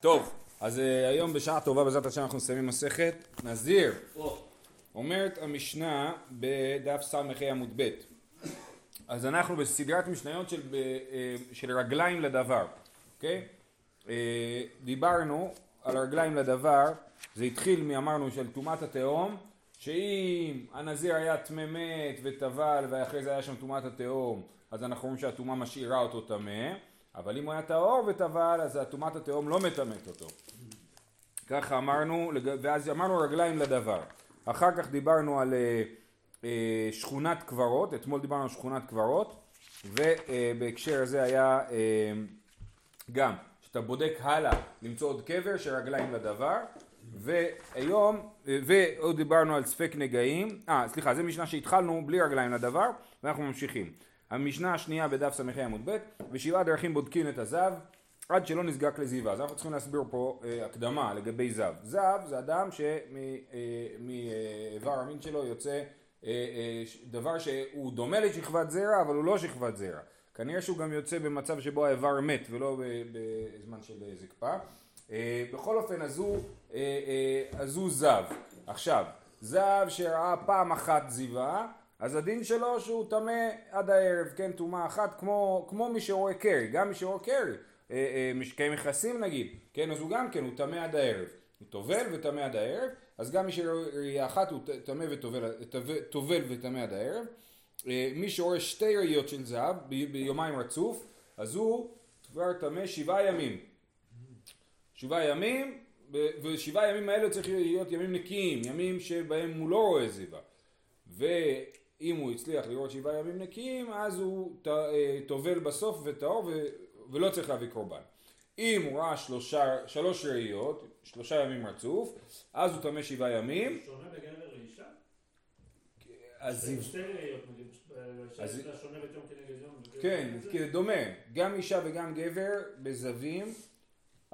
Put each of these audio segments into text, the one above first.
טוב, אז uh, היום בשעה טובה בעזרת השם אנחנו מסיימים מסכת נזיר. אומרת המשנה בדף ס"ה עמוד ב'. אז אנחנו בסדרת משניות של, uh, של רגליים לדבר, אוקיי? Okay? Uh, דיברנו על רגליים לדבר, זה התחיל מאמרנו של טומאת התהום, שאם הנזיר היה טמא מת וטבל ואחרי זה היה שם טומאת התהום, אז אנחנו רואים שהטומאה משאירה אותו טמא. אבל אם הוא היה טהור וטבל אז טומאת התהום לא מטמאת אותו. ככה אמרנו, ואז אמרנו רגליים לדבר. אחר כך דיברנו על אה, אה, שכונת קברות, אתמול דיברנו על שכונת קברות, ובהקשר הזה היה אה, גם, שאתה בודק הלאה למצוא עוד קבר של רגליים לדבר, והיום, ועוד דיברנו על ספק נגעים, אה סליחה, זו משנה שהתחלנו בלי רגליים לדבר, ואנחנו ממשיכים. המשנה השנייה בדף ס"ה עמוד ב' ושבעה דרכים בודקים את הזב עד שלא נזקק לזיווה. אז אנחנו צריכים להסביר פה אה, הקדמה לגבי זב. זב זה אדם שמאיבר אה, המין שלו יוצא אה, אה, דבר שהוא דומה לשכבת זרע אבל הוא לא שכבת זרע. כנראה שהוא גם יוצא במצב שבו האיבר מת ולא בזמן של זקפה. אה, בכל אופן אז הוא, אה, אה, אז הוא זב. עכשיו, זב שראה פעם אחת זיווה אז הדין שלו שהוא טמא עד הערב, כן, טומאה אחת, כמו, כמו מי שרואה קרי, גם מי שרואה קרי, אה, אה, משקי מכסים נגיד, כן, אז הוא גם כן, הוא טמא עד הערב. הוא טובל וטמא עד הערב, אז גם מי שרואה ראייה אחת הוא טמא וטובל וטמא עד הערב. אה, מי שרואה שתי ראיות של זהב ביומיים רצוף, אז הוא כבר טמא שבעה ימים. שבעה ימים, ושבעה ימים האלה צריך להיות ימים נקיים, ימים שבהם הוא לא רואה זיווה. אם הוא הצליח לראות שבעה ימים נקיים, אז הוא אה, טובל בסוף וטהור ולא צריך להביא קורבן. אם הוא ראה שלושה, שלוש ראיות, שלושה ימים רצוף, אז הוא טמא שבעה ימים. שונה בגבר לאישה? אז... שתי ראיות, אז... שונה בתום כנגד יום. כן, דומה. גם אישה וגם גבר בזווים,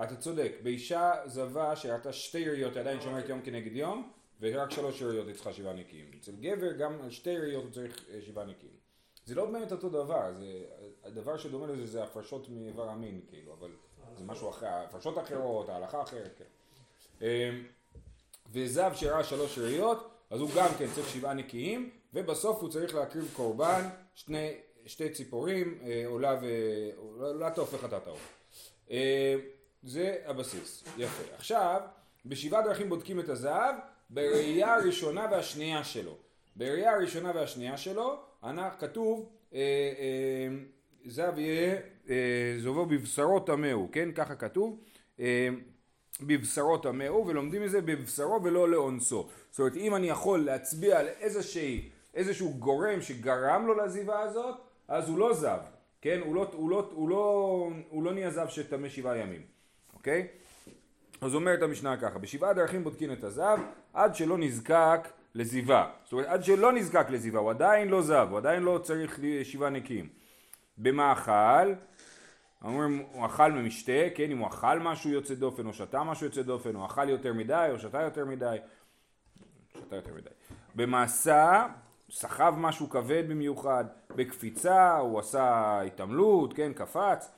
אתה צודק, באישה זבה שראתה שתי ראיות עדיין שומרת יום כנגד יום, ורק שלוש שאריות היא צריכה שבעה נקיים. אצל גבר גם על שתי ראיות הוא צריך אה, שבעה נקיים. זה לא באמת אותו דבר, זה, הדבר שדומה לזה זה הפרשות מאיבר המין, כאילו, אבל זה משהו אחר, הפרשות אחרות, ההלכה אחרת, כן. אמ, וזב שראה שלוש ראיות, אז הוא גם כן צריך שבעה נקיים, ובסוף הוא צריך להקריב קורבן, שני, שתי ציפורים, אה, עולה ועולה תוף וחטאת העוף. אה, זה הבסיס, יפה. עכשיו, בשבעה דרכים בודקים את הזהב, בראייה הראשונה והשנייה שלו. בראייה הראשונה והשנייה שלו, כתוב אה, אה, זב יהיה אה, זובו בבשרו טמאו, כן? ככה כתוב. בבשרו טמאו ולומדים מזה בבשרו ולא לאונסו. זאת אומרת אם אני יכול להצביע על איזשהו גורם שגרם לו לעזיבה הזאת, אז הוא לא זב, כן? הוא לא, הוא לא, לא, לא נהיה זב שטמא שבעה ימים, אוקיי? אז אומרת המשנה ככה, בשבעה דרכים בודקים את הזב עד שלא נזקק לזיווה. זאת אומרת עד שלא נזקק לזיווה, הוא עדיין לא זב, הוא עדיין לא צריך שבעה נקיים. במאכל, אומרים הוא אכל ממשתה, כן, אם הוא אכל משהו יוצא דופן או שתה משהו יוצא דופן, או אכל יותר מדי או שתה יותר מדי, שתה יותר מדי. במעשה, סחב משהו כבד במיוחד, בקפיצה, הוא עשה התעמלות, כן, קפץ,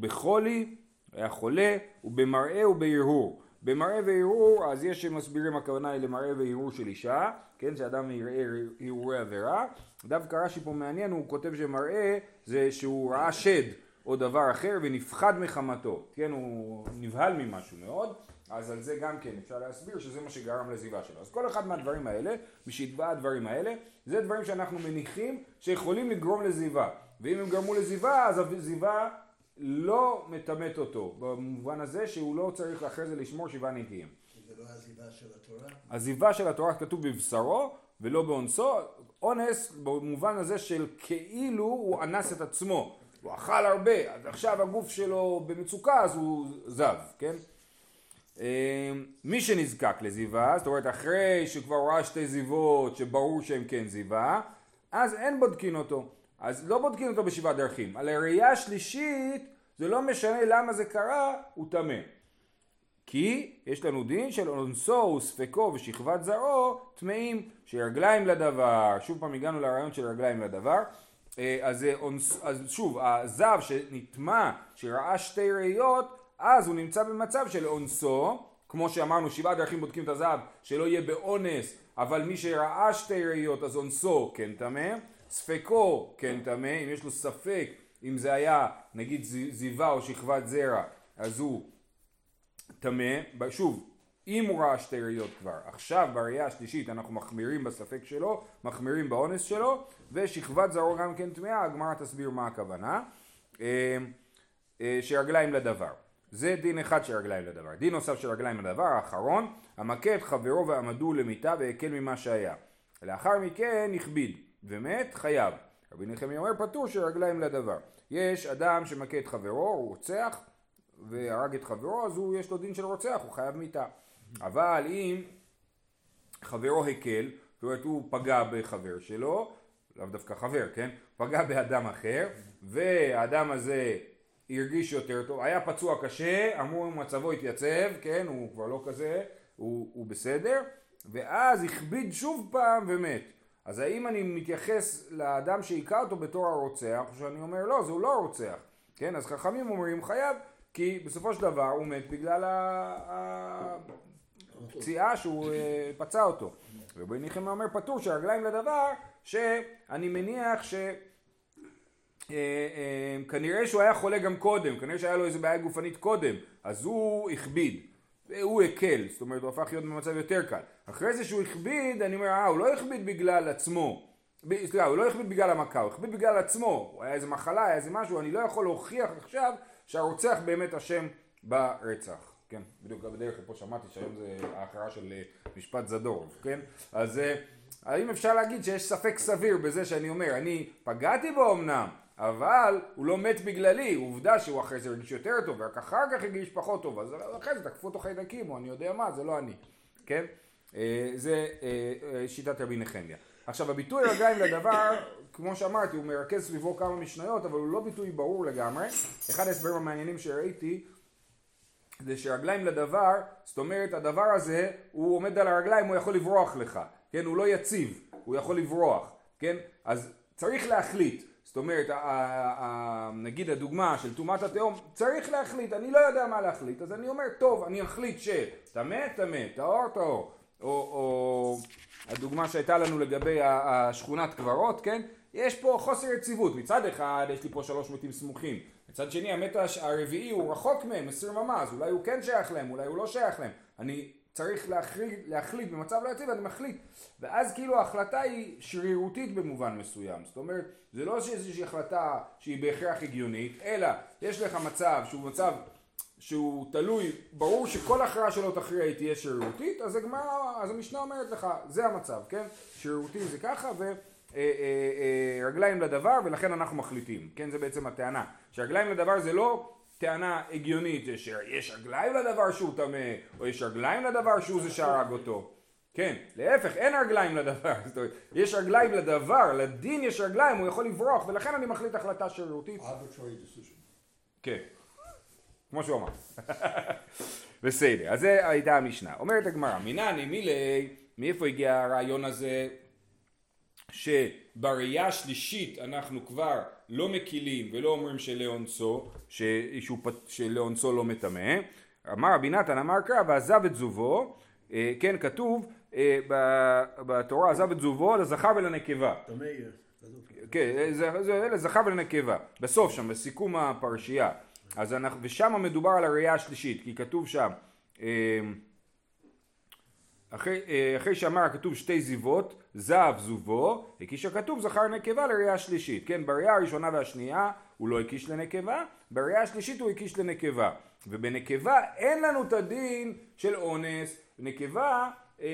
בחולי, היה חולה, ובמראה ובהרהור. במראה והרהור, אז יש שמסבירים הכוונה היא למראה והרהור של אישה, כן, שאדם יראה הרהורי עבירה. דווקא רש"י פה מעניין, הוא כותב שמראה זה שהוא ראה שד או דבר אחר ונפחד מחמתו, כן, הוא נבהל ממשהו מאוד, אז על זה גם כן אפשר להסביר שזה מה שגרם לזיבה שלו. אז כל אחד מהדברים האלה, משתבע הדברים האלה, זה דברים שאנחנו מניחים שיכולים לגרום לזיבה. ואם הם גרמו לזיבה, אז הזיבה לא מטמאת אותו, במובן הזה שהוא לא צריך אחרי זה לשמור שבעה נקיים. זה לא עזיבה של התורה? עזיבה של התורה כתוב בבשרו ולא באונסו, אונס במובן הזה של כאילו הוא אנס את עצמו, הוא אכל הרבה, אז עכשיו הגוף שלו במצוקה אז הוא זב, כן? אמ, מי שנזקק לזיווה, זאת אומרת אחרי שכבר ראה שתי זיוות שברור שהן כן זיווה, אז אין בודקין אותו. אז לא בודקים אותו בשבעה דרכים. על הראייה השלישית זה לא משנה למה זה קרה, הוא טמא. כי יש לנו דין של אונסו וספקו ושכבת זרעו טמאים שרגליים לדבר, שוב פעם הגענו לרעיון של רגליים לדבר, אה, אז, אונס, אז שוב, הזב שנטמע, שראה שתי ראיות, אז הוא נמצא במצב של אונסו, כמו שאמרנו שבעה דרכים בודקים את הזהב, שלא יהיה באונס, אבל מי שראה שתי ראיות אז אונסו כן טמא, ספקו כן טמא, אם יש לו ספק אם זה היה נגיד זיווה או שכבת זרע אז הוא טמא, שוב אם הוא ראה שתי ראיות כבר, עכשיו בראייה השלישית אנחנו מחמירים בספק שלו, מחמירים באונס שלו, ושכבת זרוע גם כן טמאה, הגמרא תסביר מה הכוונה, אה, אה, שרגליים לדבר. זה דין אחד של רגליים לדבר. דין נוסף של רגליים לדבר, האחרון, המכה את חברו ועמדו למיתה והקל ממה שהיה. לאחר מכן הכביד ומת, חייב. רבי נחמיה אומר פטור של רגליים לדבר. יש אדם שמכה את חברו, הוא רוצח, והרג את חברו, אז הוא יש לו דין של רוצח, הוא חייב מיתה. אבל אם חברו הקל, זאת אומרת הוא פגע בחבר שלו, לאו דווקא חבר, כן? פגע באדם אחר, והאדם הזה הרגיש יותר טוב, היה פצוע קשה, אמרו מצבו התייצב, כן? הוא כבר לא כזה, הוא, הוא בסדר, ואז הכביד שוב פעם ומת. אז האם אני מתייחס לאדם שהיכה אותו בתור הרוצח, או שאני אומר לא, זהו לא הרוצח, כן? אז חכמים אומרים חייב, כי בסופו של דבר הוא מת בגלל הפציעה שהוא אה, פצע אותו. רבי ניחם אומר פטור שהרגליים לדבר שאני מניח ש... אה, אה, כנראה שהוא היה חולה גם קודם, כנראה שהיה לו איזה בעיה גופנית קודם, אז הוא הכביד, הוא הקל, זאת אומרת הוא הפך להיות במצב יותר קל. אחרי זה שהוא הכביד, אני אומר, אה, הוא לא הכביד בגלל עצמו, סליחה, הוא לא הכביד בגלל המכה, הוא הכביד בגלל עצמו, הוא היה איזה מחלה, היה איזה משהו, אני לא יכול להוכיח עכשיו שהרוצח באמת אשם ברצח. כן, בדיוק בדרך לפה שמעתי שהיום זה ההכרעה של אה, משפט זדורוב, כן? אז האם אפשר להגיד שיש ספק סביר בזה שאני אומר, אני פגעתי בו אמנם, אבל הוא לא מת בגללי, עובדה שהוא אחרי זה הרגיש יותר טוב, ורק אחר כך הרגיש פחות טוב, אז אחרי זה תקפו אותו חיידקים, או אני יודע מה, זה לא אני, כן? אה, זה אה, שיטת רבי נחמיה. עכשיו הביטוי רגליים לדבר, כמו שאמרתי, הוא מרכז סביבו כמה משניות, אבל הוא לא ביטוי ברור לגמרי. אחד ההסברים המעניינים שראיתי, זה שרגליים לדבר, זאת אומרת הדבר הזה, הוא עומד על הרגליים, הוא יכול לברוח לך, כן? הוא לא יציב, הוא יכול לברוח, כן? אז צריך להחליט. זאת אומרת, נגיד הדוגמה של טומאת התהום, צריך להחליט, אני לא יודע מה להחליט, אז אני אומר, טוב, אני אחליט שטמא, טמא, טהור, טהור. או, או הדוגמה שהייתה לנו לגבי השכונת קברות, כן? יש פה חוסר יציבות, מצד אחד יש לי פה שלוש מתים סמוכים, מצד שני המת הרביעי הוא רחוק מהם, עשיר ממ"ז, אולי הוא כן שייך להם, אולי הוא לא שייך להם, אני צריך להחליט, להחליט במצב לא יציב, אני מחליט. ואז כאילו ההחלטה היא שרירותית במובן מסוים. זאת אומרת, זה לא איזושהי החלטה שהיא בהכרח הגיונית, אלא יש לך מצב שהוא מצב שהוא תלוי, ברור שכל הכרעה שלו תכריע היא תהיה שרירותית, אז, הגמרא, אז המשנה אומרת לך, זה המצב, כן? שרירותי זה ככה, ורגליים אה, אה, אה, לדבר, ולכן אנחנו מחליטים, כן? זה בעצם הטענה. שרגליים לדבר זה לא טענה הגיונית שיש רגליים לדבר שהוא טמא, או יש רגליים לדבר שהוא זה שהרג אותו. כן, להפך, אין רגליים לדבר. יש רגליים לדבר, לדין יש רגליים, הוא יכול לברוח, ולכן אני מחליט החלטה שרירותית. כן, כמו שהוא אמר. בסדר, אז זה הייתה המשנה. אומרת הגמרא, מינני מילי, מאיפה הגיע הרעיון הזה שבראייה השלישית אנחנו כבר לא מקילים ולא אומרים שלאונסו, שלאונסו לא מטמא. אמר רבי נתן אמר קרא ועזב את זובו, אה, כן כתוב אה, בתורה עזב את זובו לזכר ולנקבה. כן, זה לזכר ולנקבה, בסוף שם, בסיכום הפרשייה. אז אנחנו, ושם מדובר על הראייה השלישית, כי כתוב שם אה, אחרי, אה, אחרי שאמר הכתוב שתי זיוות, זב זובו, הקיש הכתוב זכר נקבה לראייה השלישית. כן, בראייה הראשונה והשנייה הוא לא הקיש לנקבה, בראייה השלישית הוא הקיש לנקבה. ובנקבה אין לנו את הדין של אונס. נקבה, אה, אה,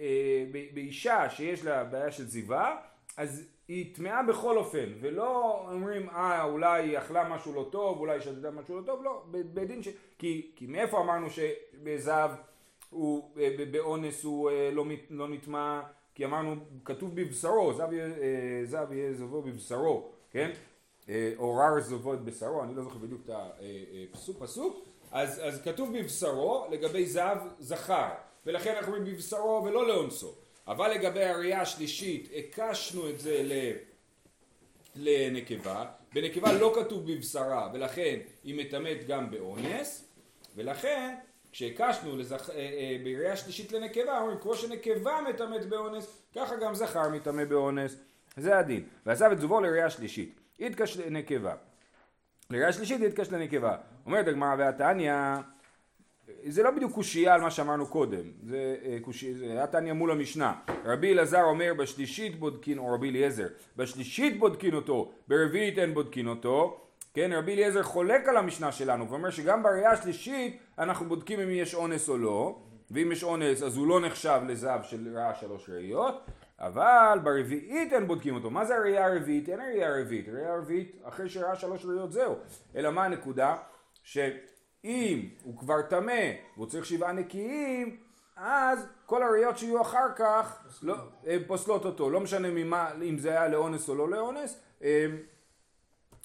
אה, באישה שיש לה בעיה של זיווה, אז היא טמאה בכל אופן, ולא אומרים, אה, אולי היא אכלה משהו לא טוב, אולי היא שתתה משהו לא טוב, לא, בדין ש... כי, כי מאיפה אמרנו שבזב הוא אה, באונס הוא אה, לא, לא נטמע, כי אמרנו, כתוב בבשרו, זב יהיה אה, זבו בבשרו, כן? או רר זבו את בשרו, אני לא זוכר בדיוק את הפסוק, פסוק, אז, אז כתוב בבשרו לגבי זב זכר, ולכן אנחנו אומרים בבשרו ולא לאונסו. אבל לגבי הראייה השלישית, הקשנו את זה ל... לנקבה, בנקבה לא כתוב בבשרה, ולכן היא מטמאת גם באונס, ולכן כשהקשנו לזכ... אה, אה, בראייה שלישית לנקבה, אומרים כמו שנקבה מטמאת באונס, ככה גם זכר מטמא באונס. זה הדין. ועזב את זובו לראייה שלישית. יתקש לנקבה. לראייה שלישית יתקש לנקבה. אומרת הגמרא והתניא, זה לא בדיוק קושייה על מה שאמרנו קודם, זה אה, קושייה, זה היה תניא מול המשנה. רבי אלעזר אומר בשלישית בודקין, או רבי אליעזר, בשלישית בודקין אותו, ברביעית אין בודקין אותו. כן, רבי אליעזר חולק על המשנה שלנו ואומר שגם בראייה השלישית אנחנו בודקים אם יש אונס או לא, ואם יש אונס אז הוא לא נחשב לזהב של רעה שלוש ראיות, אבל ברביעית אין בודקים אותו. מה זה הראייה הרביעית? אין הראייה הרביעית. הראייה הרביעית אחרי שראה שלוש ראיות זהו. אלא מה הנקודה? שאם הוא כבר טמא והוא צריך שבעה נקיים, אז כל הראיות שיהיו אחר כך לא, הן פוסלות אותו. לא משנה ממה, אם זה היה לאונס או לא לאונס.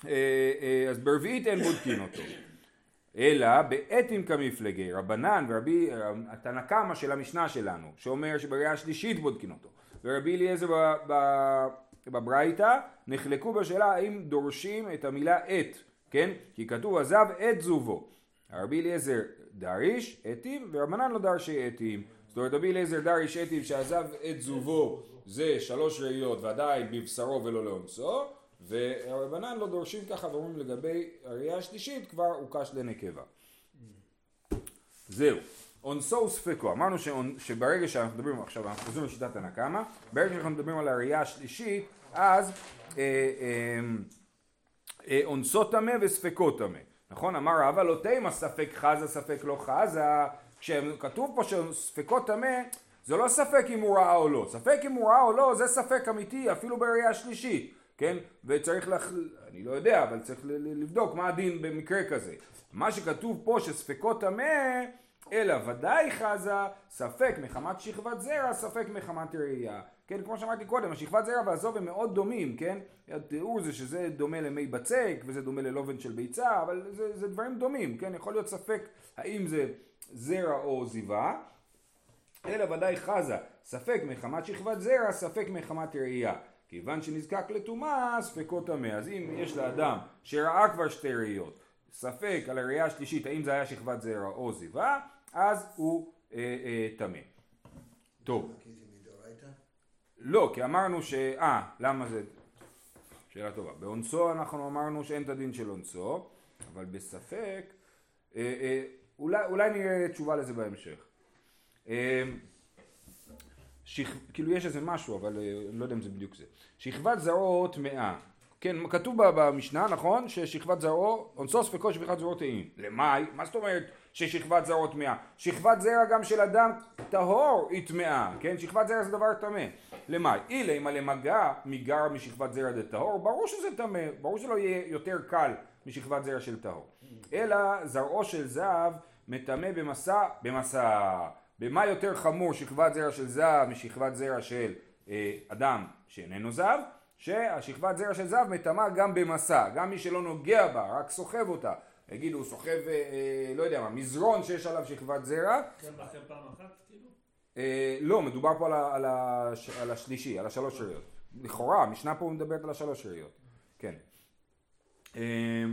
אה, אה, אז ברביעית אין בודקין אותו. אלא באתים כמפלגי רבנן ורבי, התנא קמא של המשנה שלנו, שאומר שבראייה השלישית בודקין אותו. ורבי אליעזר בברייתא נחלקו בשאלה האם דורשים את המילה את, כן? כי כתוב עזב את זובו. רבי אליעזר דריש אתים ורבנן לא דרשי אתים. זאת אומרת רבי אליעזר דריש אתים שעזב את זובו זה שלוש ראיות ועדיין בבשרו ולא לאונסו ורבנן לא דורשים ככה ואומרים לגבי הראייה השלישית כבר הוקש לנקבה. זהו. אונסו וספקו, אמרנו שברגע שאנחנו מדברים עכשיו, אנחנו חוזרים לשיטת הנקמה, ברגע שאנחנו מדברים על הראייה השלישית, אז אה, אה, אה, אונסו טמא וספקו טמא, נכון? אמר רבא לא תימא ספק חזה ספק לא חזה, כשכתוב פה שספקו טמא זה לא ספק אם הוא ראה או לא, ספק אם הוא ראה או לא זה ספק אמיתי אפילו בראייה השלישית כן? וצריך, לח... אני לא יודע, אבל צריך לבדוק מה הדין במקרה כזה. מה שכתוב פה שספקות טמא, אלא ודאי חזה, ספק מחמת שכבת זרע, ספק מחמת ראייה. כן, כמו שאמרתי קודם, השכבת זרע והזוב הם מאוד דומים, כן? התיאור זה שזה דומה למי בצק, וזה דומה ללובן של ביצה, אבל זה, זה דברים דומים, כן? יכול להיות ספק האם זה זרע או זיווה. אלא ודאי חזה, ספק מחמת שכבת זרע, ספק מחמת ראייה. כיוון שנזקק לטומאה, ספקו טמא. אז אם יש לאדם שראה כבר שתי ראיות, ספק על הראייה השלישית האם זה היה שכבת זרע או זיווה, אז הוא טמא. אה, אה, טוב. לא, כי אמרנו ש... אה, למה זה... שאלה טובה. באונסו אנחנו אמרנו שאין את הדין של אונסו, אבל בספק... אה, אה, אולי, אולי נראה תשובה לזה בהמשך. אה, שכ... כאילו יש איזה משהו, אבל אה, לא יודע אם זה בדיוק זה. שכבת זרעו טמאה. כן, כתוב במשנה, נכון? ששכבת זרעו, אונסו ספקו שכבת זרעו טעים. למאי? מה זאת אומרת ששכבת זרעו טמאה? שכבת זרע גם של אדם טהור היא טמאה, כן? שכבת זרע זה דבר טמא. למאי? אילה אם למגע מגר משכבת זרע דטהור, ברור שזה טמא, ברור שלא יהיה יותר קל משכבת זרע של טהור. אלא זרעו של זהב מטמא במסע, במסע. במה יותר חמור שכבת זרע של זהב משכבת זרע של אה, אדם שאיננו זהב? שהשכבת זרע של זהב מטמאה גם במסע, גם מי שלא נוגע בה, רק סוחב אותה. יגידו, הוא סוחב, אה, אה, לא יודע מה, מזרון שיש עליו שכבת זרע. כן, בכם פעם אחת כאילו? אה, לא, מדובר פה על, ה, על, ה, על השלישי, על השלוש ראיות. לכאורה, המשנה פה מדברת על השלוש ראיות. כן. אה,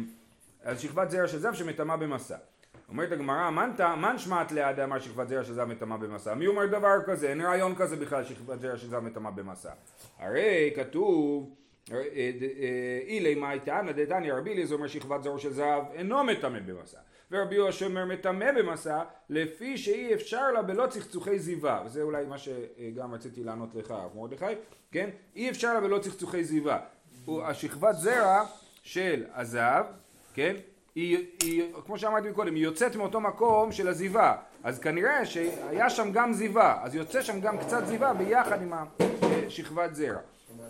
על שכבת זרע של זהב שמטמאה במסע. אומרת הגמרא, מן שמעת ליד אמר שכבת זרע של זב מטמא במסע? מי אומר דבר כזה? אין רעיון כזה בכלל שכבת זרע של זב מטמא במסע. הרי כתוב אילי מאי תענא דתניא רבי אליעזר אומר שכבת זרעו של זהב אינו מטמא במסע ורבי יהושע אומר מטמא במסע לפי שאי אפשר לה בלא צחצוחי זיווה וזה אולי מה שגם רציתי לענות לך הרב מרדכי כן אי אפשר לה בלא צחצוחי זיווה השכבת זרע של הזהב כן היא, היא, כמו שאמרתי קודם, היא יוצאת מאותו מקום של עזיבה, אז כנראה שהיה שם גם זיווה, אז יוצא שם גם קצת זיווה ביחד עם השכבת זרע. לא, לא?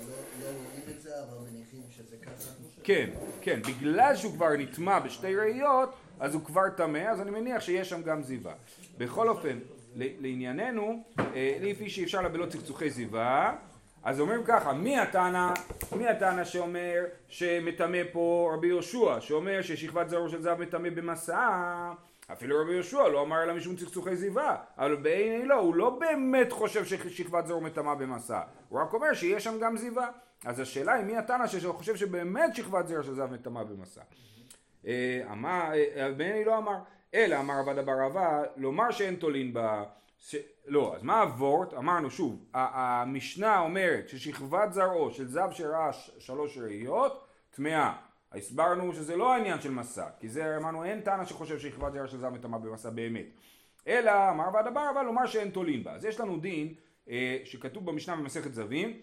כן, כן, בגלל שהוא כבר נטמע בשתי ראיות, אז הוא כבר טמא, אז אני מניח שיש שם גם זיווה. בכל אופן, לענייננו, אה, לפי שאי אפשר לבלות צחצוחי זיווה, אז אומרים ככה, מי הטענה, מי הטענה שאומר שמטמא פה רבי יהושע, שאומר ששכבת זרעו של זהב מטמא במסע, אפילו רבי יהושע לא אמר אלא משום צחצוחי זיווה, אבל בעיני לא, הוא לא באמת חושב ששכבת זרעו מטמא במסע, הוא רק אומר שיש שם גם זיווה. אז השאלה היא מי התנא שחושב שבאמת שכבת זרע של זב מטמא במסע. אה, אמר, אה, בני לא אמר, אלא אמר עבד אבר לומר שאין תולין בה, ש... לא, אז מה הוורט? אמרנו שוב, המשנה אומרת ששכבת זרעו של זב שראה שלוש ראיות, טמאה. הסברנו שזה לא העניין של מסע, כי זה אמרנו אין טענה שחושב שכבת זרע של זב מטמא במסע באמת. אלא אמר עבד אבר רבא לומר שאין תולין בה. אז יש לנו דין אה, שכתוב במשנה במסכת זבים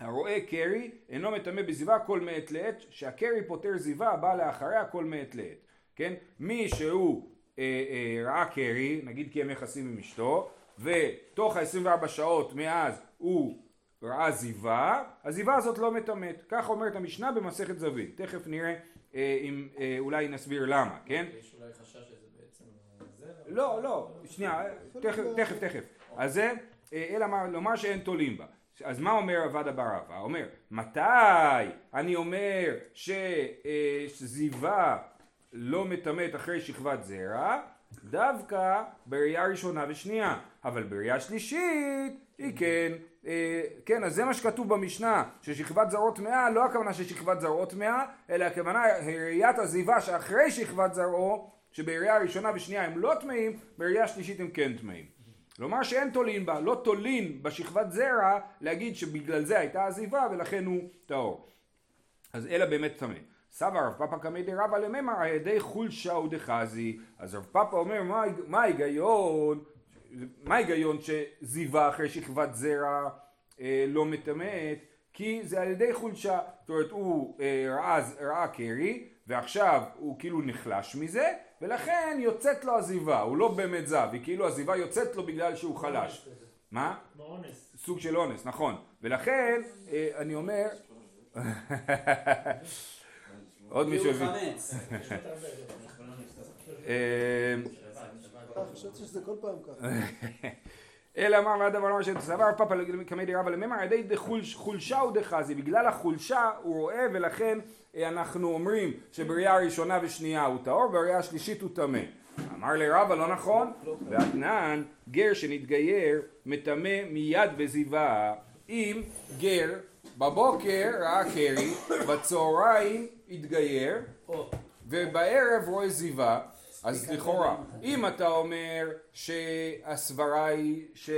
הרואה קרי אינו מטמא בזיווה כל מעת לעת, שהקרי פותר זיווה בא לאחריה כל מעת לעת. כן? מי שהוא אה, אה, ראה קרי, נגיד קיים יחסים עם אשתו, ותוך ה-24 שעות מאז הוא ראה זיווה, הזיווה הזאת לא מטמאת. כך אומרת המשנה במסכת זווית. תכף נראה אה, אם אה, אולי נסביר למה, כן? יש אולי חשש שזה בעצם זה? לא, לא, שנייה, תכף, תכף, תכף. אז זה, אה, אלא מה, לומר שאין תולים בה. אז מה אומר עבד אבר רבא? אומר, מתי אני אומר אה, שזיווה לא מטמאת אחרי שכבת זרע? דווקא בראייה ראשונה ושנייה, אבל בראייה שלישית היא כן, אה, כן, אז זה מה שכתוב במשנה, ששכבת זרעות טמאה, לא הכוונה ששכבת זרעות טמאה, אלא הכוונה ראיית הזיווה שאחרי שכבת זרעו, שבראייה ראשונה ושנייה הם לא טמאים, בראייה שלישית הם כן טמאים. כלומר שאין תולין בה, לא תולין בשכבת זרע להגיד שבגלל זה הייתה עזיבה ולכן הוא טהור. אז אלא באמת טמא. סבא רב פאפא קמא דרבא לממר על ידי חולשה ודחזי. אז רב פאפא אומר מה ההיגיון, מה ההיגיון שזיווה אחרי שכבת זרע אה, לא מטמאת? כי זה על ידי חולשה. זאת אומרת הוא אה, ראה, ראה קרי ועכשיו הוא כאילו נחלש מזה ולכן יוצאת לו עזיבה, הוא לא באמת זב, היא כאילו עזיבה יוצאת לו בגלל שהוא חלש. מה? אונס. סוג של אונס, נכון. ולכן אה, אני אומר... עוד מישהו הביא. אה, חשבתי שזה כל פעם ככה. אלא אמר ועד דבר אמר שסבר פאפה קמי דרבא לממר על ידי חולשה ודחזי בגלל החולשה הוא רואה ולכן אה, אנחנו אומרים שבראייה הראשונה ושנייה הוא טהור ובראייה השלישית הוא טמא. אמר לרבא לא נכון. ואתנן גר שנתגייר מטמא מיד בזיווה. אם גר בבוקר ראה קרי בצהריים התגייר ובערב רואה זיווה אז לכאורה, אם אתה אומר שהסברה היא ש...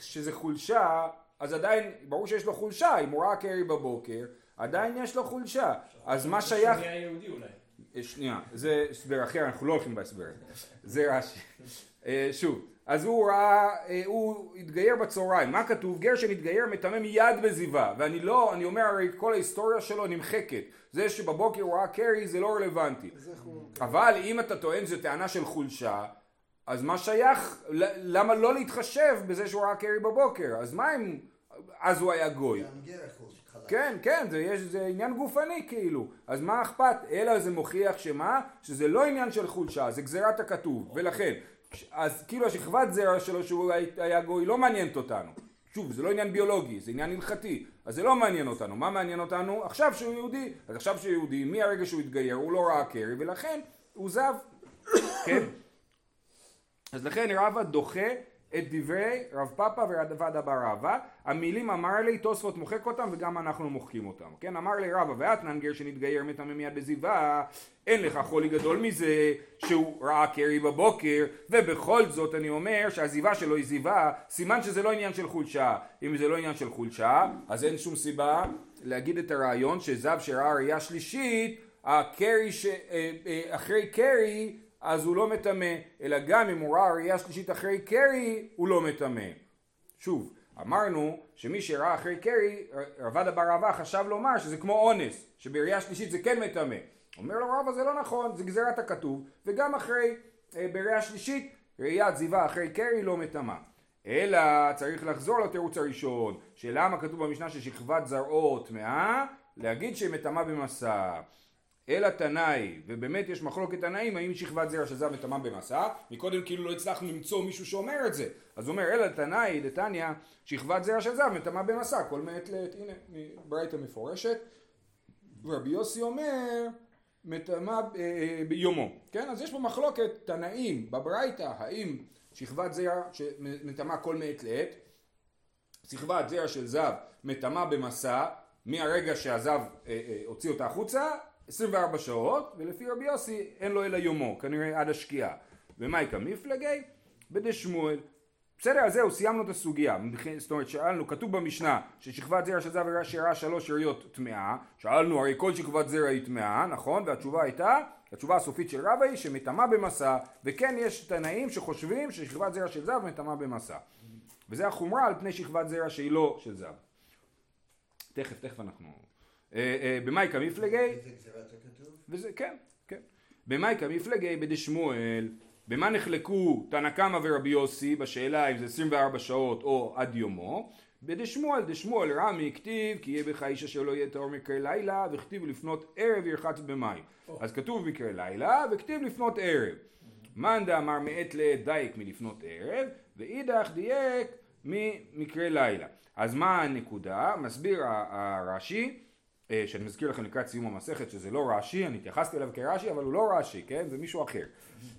שזה חולשה, אז עדיין, ברור שיש לו חולשה, אם הוא ראה קרי בבוקר, עדיין יש לו חולשה. אז מה שייך... שנייה יהודי אולי. אה, שנייה, זה הסבר אחר, אנחנו לא הולכים בהסבר. זה רש"י. אה, שוב, אז הוא ראה, אה, הוא התגייר בצהריים, מה כתוב? גר שנתגייר מטמא מיד בזיווה, ואני לא, אני אומר הרי כל ההיסטוריה שלו נמחקת, זה שבבוקר הוא ראה קרי זה לא רלוונטי, אבל אם אתה טוען שזו טענה של חולשה, אז מה שייך, למה לא להתחשב בזה שהוא ראה קרי בבוקר, אז מה אם, אז הוא היה גוי. כן, כן, זה, יש, זה עניין גופני כאילו, אז מה אכפת? אלא זה מוכיח שמה? שזה לא עניין של חולשה, זה גזירת הכתוב, ולכן אז כאילו השכבת זרע שלו שהוא היה גוי לא מעניינת אותנו. שוב, זה לא עניין ביולוגי, זה עניין הלכתי. אז זה לא מעניין אותנו. מה מעניין אותנו? עכשיו שהוא יהודי. אז עכשיו שהוא יהודי, מהרגע שהוא התגייר, הוא לא ראה קרי, ולכן הוא זב. כן? אז לכן רבא דוחה את דברי רב פאפא ורבא בר רבא, המילים אמר לי, תוספות מוחק אותם וגם אנחנו מוחקים אותם, כן? אמר לי רבא ואתנן גר שנתגייר מטמא מיד בזיווה, אין לך חולי גדול מזה שהוא ראה קרי בבוקר, ובכל זאת אני אומר שהזיווה שלו היא זיווה, סימן שזה לא עניין של חולשה, אם זה לא עניין של חולשה, אז אין שום סיבה להגיד את הרעיון שזב שראה ראייה שלישית, הקרי ש... אה, אה, אחרי קרי אז הוא לא מטמא, אלא גם אם הוא ראה ראייה שלישית אחרי קרי, הוא לא מטמא. שוב, אמרנו שמי שראה אחרי קרי, רבד אבר רבא חשב לומר שזה כמו אונס, שבראייה שלישית זה כן מטמא. אומר לו רבא זה לא נכון, זה גזירת הכתוב, וגם אחרי, אה, בראייה שלישית, ראיית זיווה אחרי קרי לא מטמא. אלא צריך לחזור לתירוץ הראשון, שלמה כתוב במשנה ששכבת זרעו טמאה, להגיד שהיא מטמאה במסע. אלא תנאי, ובאמת יש מחלוקת תנאים האם שכבת זרע של זב מטמא במסע, מקודם כאילו לא הצלחנו למצוא מישהו שאומר את זה, אז הוא אומר אלא תנאי דתניא שכבת זרע של זב מטמא במסע, כל מעת לעת, הנה ברייתא מפורשת, רבי יוסי אומר מטמא אה, אה, ביומו, כן? אז יש פה מחלוקת תנאים בברייתא, האם שכבת זרע שמטמא כל מעת לעת, שכבת זרע של זב מטמא במסע מהרגע שהזב אה, אה, הוציא אותה החוצה, 24 שעות, ולפי רבי יוסי אין לו אלא יומו, כנראה עד השקיעה. ומייקה מפלגי? בדשמואל. בסדר, אז זהו, סיימנו את הסוגיה. זאת אומרת, שאלנו, כתוב במשנה ששכבת זרע של זב שראה שלוש שאריות טמאה. שאלנו, הרי כל שכבת זרע היא טמאה, נכון? והתשובה הייתה, התשובה הסופית של רבא היא שמטמא במסע, וכן יש תנאים שחושבים ששכבת זרע של זב מטמא במסע. וזה החומרה על פני שכבת זרע שהיא לא של זב. תכף, תכף אנחנו... אה, אה, במייקה מפלגי... וזה, כן, כן. במייקה מפלגי בדשמואל במה נחלקו תנא קמא ורבי יוסי בשאלה אם זה 24 שעות או עד יומו? בדשמואל, דשמואל רמי כתיב כי יהיה בך איש אשר לא יהיה טהור מקרה לילה וכתיב לפנות ערב ירחץ במים. אז כתוב מקרה לילה וכתיב לפנות ערב. מאן דאמר מעת לעת דייק מלפנות ערב ואידך דייק ממקרה לילה. אז מה הנקודה? מסביר הרש"י שאני מזכיר לכם לקראת סיום המסכת שזה לא רש"י, אני התייחסתי אליו כרש"י אבל הוא לא רש"י, כן? זה מישהו אחר.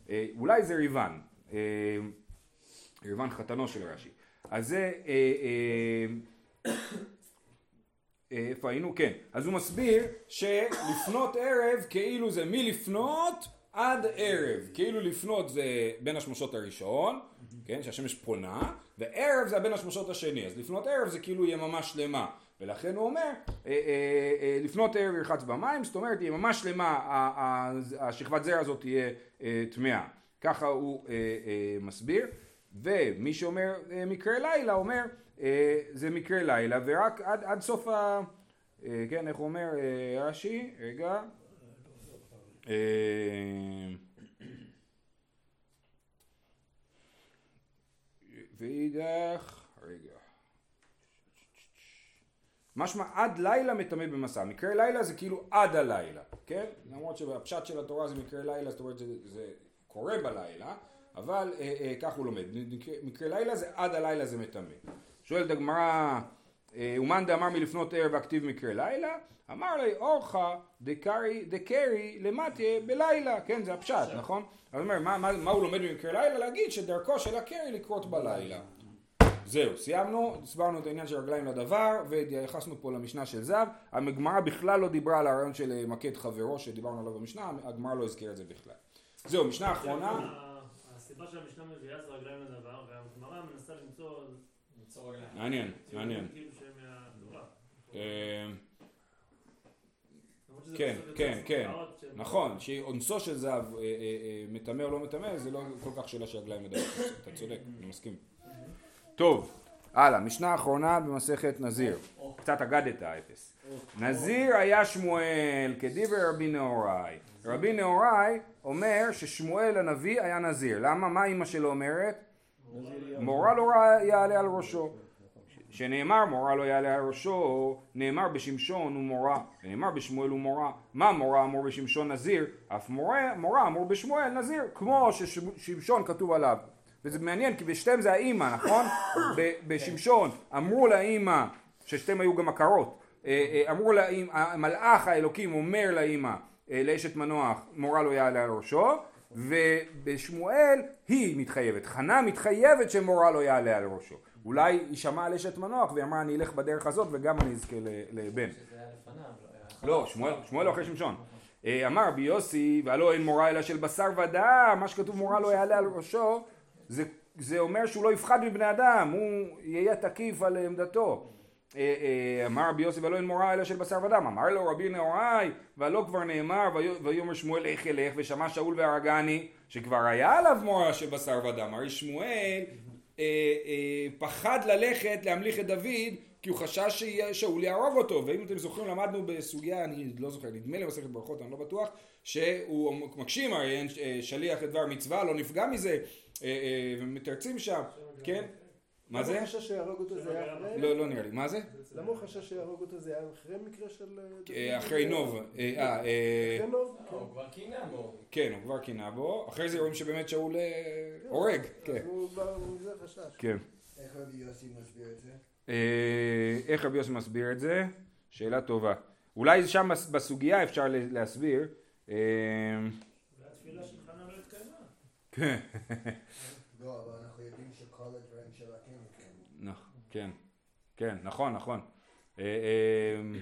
אה, אולי זה ריבן, אה, ריבן חתנו של רש"י. אז זה, איפה היינו? כן. אז הוא מסביר שלפנות ערב כאילו זה מלפנות עד ערב. כאילו לפנות זה בין השמשות הראשון, כן? שהשמש פונה, וערב זה בין השמשות השני. אז לפנות ערב זה כאילו יממה שלמה. ולכן הוא אומר, אה, אה, אה, לפנות ערב ירחץ במים, זאת אומרת, היא ממש שלמה, השכבת זרע הזאת תהיה טמאה. ככה הוא מסביר. ומי שאומר מקרה לילה אומר זה מקרה לילה ורק עד, עד סוף ה... כן, איך אומר רש"י? רגע. ואידך, רגע. משמע עד לילה מטמא במסע. מקרה לילה זה כאילו עד הלילה, כן? למרות שהפשט של התורה זה מקרה לילה, זאת אומרת זה, זה קורה בלילה, אבל אה, אה, כך הוא לומד. מקרה, מקרה לילה זה עד הלילה זה מטמא. שואלת הגמרא, אה, ומאן דאמר מלפנות ערב ואכתיב מקרה לילה? אמר לי אורחה דקרי למטה בלילה, כן זה הפשט, נכון? אז הוא אומר, מה, מה, מה הוא לומד במקרה לילה? להגיד שדרכו של הקרי לקרות בלילה. זהו, סיימנו, הסברנו את העניין של רגליים לדבר והתייחסנו פה למשנה של זב. הגמרא בכלל לא דיברה על הרעיון של אה, מכד חברו שדיברנו עליו במשנה, הגמרא לא הזכירה את זה בכלל. זהו, משנה אחרונה. הסיבה שהמשנה מביאה זה רגליים לדבר, והגמרא מנסה למצוא... מעניין, מעניין. כאילו אה, כן, כן, כן, נכון, שאונסו של זהב אה, מטמא או לא מטמא זה לא כל כך שאלה של רגליים לדבר, אתה צודק, אני מסכים. טוב, הלאה, משנה אחרונה במסכת נזיר. קצת אגדת אפס. נזיר היה שמואל כדיבר רבי נהוראי. רבי נהוראי אומר ששמואל הנביא היה נזיר. למה? מה אימא שלו אומרת? מורה לא יעלה על ראשו. שנאמר מורה לא יעלה על ראשו, נאמר בשמשון ומורה, ונאמר בשמואל ומורה. מה מורה אמור בשמשון נזיר? אף מורה, מורה אמור בשמואל נזיר, כמו ששמשון כתוב עליו. וזה מעניין כי בשתיהם זה האימא, נכון? בשמשון אמרו לאימא, ששתיהם היו גם עקרות, אה, אה, אמרו לאימא, מלאך האלוקים אומר לאימא, אה, לאשת מנוח, מורה לא יעלה על ראשו, ובשמואל היא מתחייבת, חנה מתחייבת שמורה לא יעלה על ראשו. אולי היא שמעה על אשת מנוח והיא אמרה אני אלך בדרך הזאת וגם אני אזכה לבן. לא, שמואל לא אחרי שמשון. אמר רבי יוסי, והלא אין מורה אלא של בשר ודם, מה שכתוב מורה לא יעלה על ראשו, זה, זה אומר שהוא לא יפחד מבני אדם, הוא יהיה תקיף על עמדתו. אה, אה, אמר רבי יוסי ולא אין מורה אלא של בשר ודם, אמר לו רבי נהוראי ולא כבר נאמר ויאמר שמואל איך ילך? ושמע שאול והרגני שכבר היה עליו מורה של בשר ודם, הרי שמואל אה, פחד ללכת להמליך את דוד כי הוא חשש ששאול יהרוג אותו ואם אתם זוכרים למדנו בסוגיה אני לא זוכר נדמה לי מסכת ברכות אני לא בטוח שהוא מקשים הרי אין אה, שליח את דבר מצווה לא נפגע מזה אה, אה, ומתרצים שם, כן? מה זה? למה הוא חשש שיהרוג אותו זה היה אחרי? לא, לא נראה לי. מה זה? למה הוא חשש שיהרוג אותו זה היה אחרי מקרה של... אה, אחרי נוב. אחרי נוב? כן. הוא כבר קינה בו. כן, הוא כבר קינה בו. אחרי זה רואים שבאמת שאול הורג. כן. הוא זה חשש. כן. איך רבי יוסי מסביר את זה? איך רבי יוסי מסביר את זה? שאלה טובה. אולי שם בסוגיה אפשר להסביר. כן. לא, אבל אנחנו יודעים שכל הדברים של הקן כן. כן, כן, נכון, נכון. אה, אה,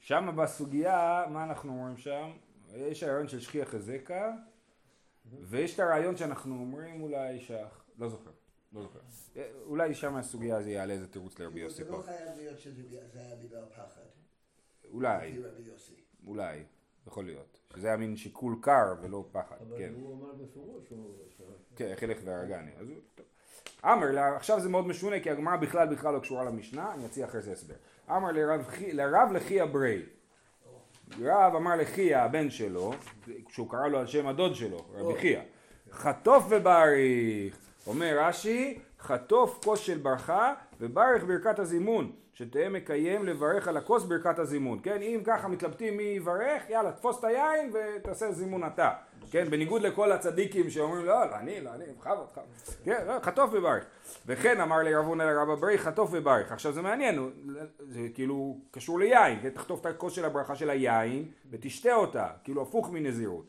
שם בסוגיה, מה אנחנו אומרים שם? יש הרעיון של שכיח חזקה, ויש את הרעיון שאנחנו אומרים אולי שח... לא זוכר, לא זוכר. אולי שם הסוגיה זה יעלה איזה תירוץ לרבי יוסי זה פה. לא חייב להיות שזה זה היה בגלל פחד. אולי. אולי, יכול להיות. שזה היה מין שיקול קר ולא פחד, אבל כן. הוא אמר בפירוש. כן, חילך והרגני. אז. טוב. אמר, לה- עכשיו זה מאוד משונה כי הגמרא בכלל בכלל לא קשורה למשנה, אני אציע אחרי זה הסבר. אמר לרב, חי- לרב לחיה ברי. רב אמר לחיה הבן שלו, כשהוא קרא לו על שם הדוד שלו, רבי חייא, חטוף ובריך. אומר רש"י, חטוף כוס של ברכה וברך ברכת הזימון, שתהא מקיים לברך על הכוס ברכת הזימון. כן, אם ככה מתלבטים מי יברך, יאללה, תפוס את היין ותעשה זימון אתה. כן, בניגוד לכל הצדיקים שאומרים לא, לא אני, לא אני, בכבוד, בכבוד. כן, לא, חטוף וברך. וכן אמר לי רב הונא לרב אברי, חטוף וברך. עכשיו זה מעניין, זה כאילו קשור ליין, כן, תחטוף את הכוס של הברכה של היין ותשתה אותה, כאילו הפוך מנזירות.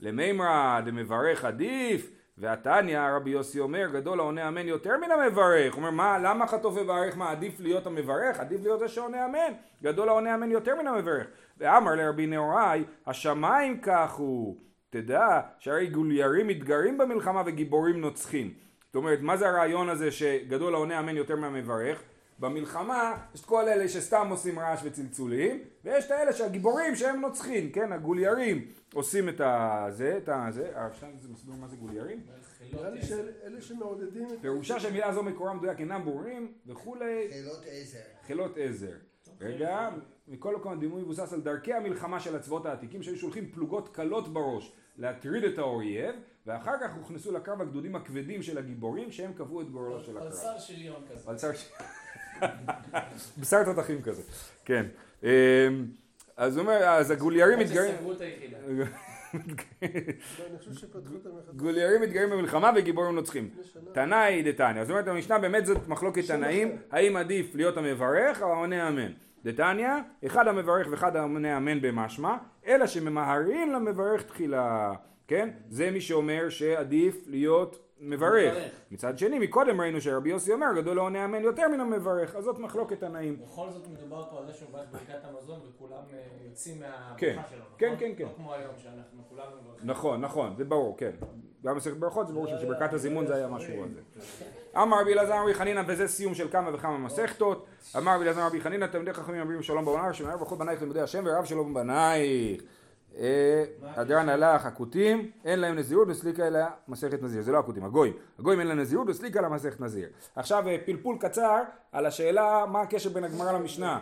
למימרא דמברך עדיף, והתניא רבי יוסי אומר גדול העונה אמן יותר מן המברך. הוא אומר מה למה חטוף וברך מה עדיף להיות המברך? עדיף להיות זה שעונה אמן. גדול העונה אמן יותר מן המברך. ואמר לרבי נהוראי השמיים כך הוא. תדע שהרי גוליירים מתגרים במלחמה וגיבורים נוצחים. זאת אומרת מה זה הרעיון הזה שגדול העונה אמן יותר מהמברך? במלחמה יש את כל אלה שסתם עושים רעש וצלצולים ויש את האלה שהגיבורים שהם נוצחים, כן, הגוליירים עושים את הזה, את הזה, הרב שטיין זה מסביר מה זה גוליירים? נראה לי שאלה שמעודדים את... פירושה של מילה זו מקורה מדויק אינם ברורים וכולי, חילות עזר. חילות עזר. רגע, מכל מקום הדימוי מבוסס על דרכי המלחמה של הצבאות העתיקים שהיו שולחים פלוגות קלות בראש להטריד את האויב ואחר כך הוכנסו לקרב הגדודים הכבדים של הגיבורים שהם קבעו את גורלו של הקרב. שר שריון כזה. בשר תותחים כזה, כן. אמ, אז הוא אומר, אז הגוליירים מתגרים... מחדש גוליירים מתגרים במלחמה וגיבורים נוצחים. תנאי דתניא. זאת אומרת המשנה באמת זאת מחלוקת תנאים, האם עדיף להיות המברך או העונה אמן. דתניא, אחד המברך ואחד העונה אמן במשמע, אלא שממהרים למברך תחילה. כן? זה מי שאומר שעדיף להיות מברך. מברך. מצד שני, מקודם ראינו שרבי יוסי אומר גדול העונה אמן יותר מן המברך, אז זאת מחלוקת תנאים. בכל זאת מדובר פה על זה שהוא מברך ברכת המזון וכולם אה, יוצאים כן. מהברכה שלו, נכון? כן, כן, כן. לא כמו היום שאנחנו כולנו מברכים. נכון, נכון, זה ברור, כן. גם מסכת ברכות זה ברור שברכת הזימון זה היה משהו על זה. אמר רבי אלעזר רבי חנינא וזה סיום של כמה וכמה מסכתות. אמר רבי אלעזר רבי חנינא תלמידי חכמים אומרים שלום בעולם שמער ברכו בנייך לימודי השם ורב שלום בנייך. אה, הדרן הלך הכותים אין להם נזירות וסליקה אלא מסכת נזיר זה לא הכותים הגויים הגויים אין להם נזירות וסליקה אלא מסכת נזיר עכשיו אה, פלפול קצר על השאלה מה הקשר בין הגמרא למשנה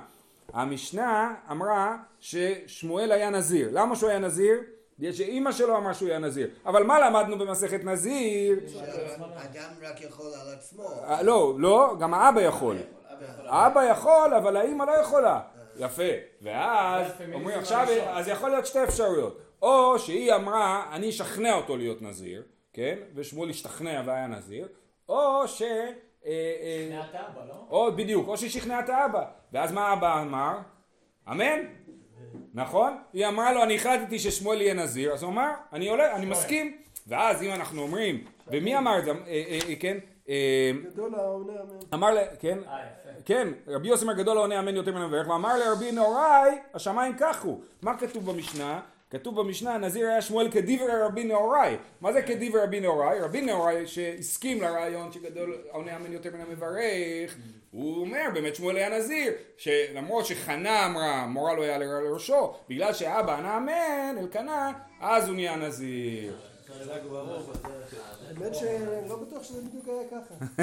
המשנה אמרה ששמואל היה נזיר למה שהוא היה נזיר? בגלל שאימא שלו אמרה שהוא היה נזיר אבל מה למדנו במסכת נזיר? שאדם רק יכול על עצמו. אה, לא, לא, גם האבא יכול. האבא יכול, אבל האימא לא יכולה. יפה. ואז אומרים עכשיו. אז יכול להיות שתי אפשרויות. או שהיא אמרה, אני אשכנע אותו להיות נזיר, כן? ושמואל השתכנע והיה נזיר. או ש... אה, אה, שכנעת אבא, לא? או בדיוק, או שהיא שכנעה את האבא. ואז מה האבא אמר? אמן? נכון? היא אמרה לו, אני החלטתי ששמואל יהיה נזיר, אז הוא אמר, אני עולה, אני מסכים. ואז אם אנחנו אומרים, ומי אמר את זה? אה, כן? אה, גדול העונה אמן. אמר, ל- כן? אה. כן, רבי יוסי אומר גדול העונה אמן יותר מן המברך, ואמר לרבי נהוראי, השמיים כך הוא. מה כתוב במשנה? כתוב במשנה, נזיר היה שמואל כדיבר רבי נהוראי. מה זה כדיבר רבי נהוראי? רבי נהוראי שהסכים לרעיון שגדול העונה אמן יותר מן המברך, הוא אומר, באמת שמואל היה נזיר, שלמרות שחנה אמרה, מורה לא היה לראשו, בגלל שאבא ענה אמן, אלקנה, אז הוא נהיה נזיר. האמת שלא בטוח שזה בדיוק היה ככה.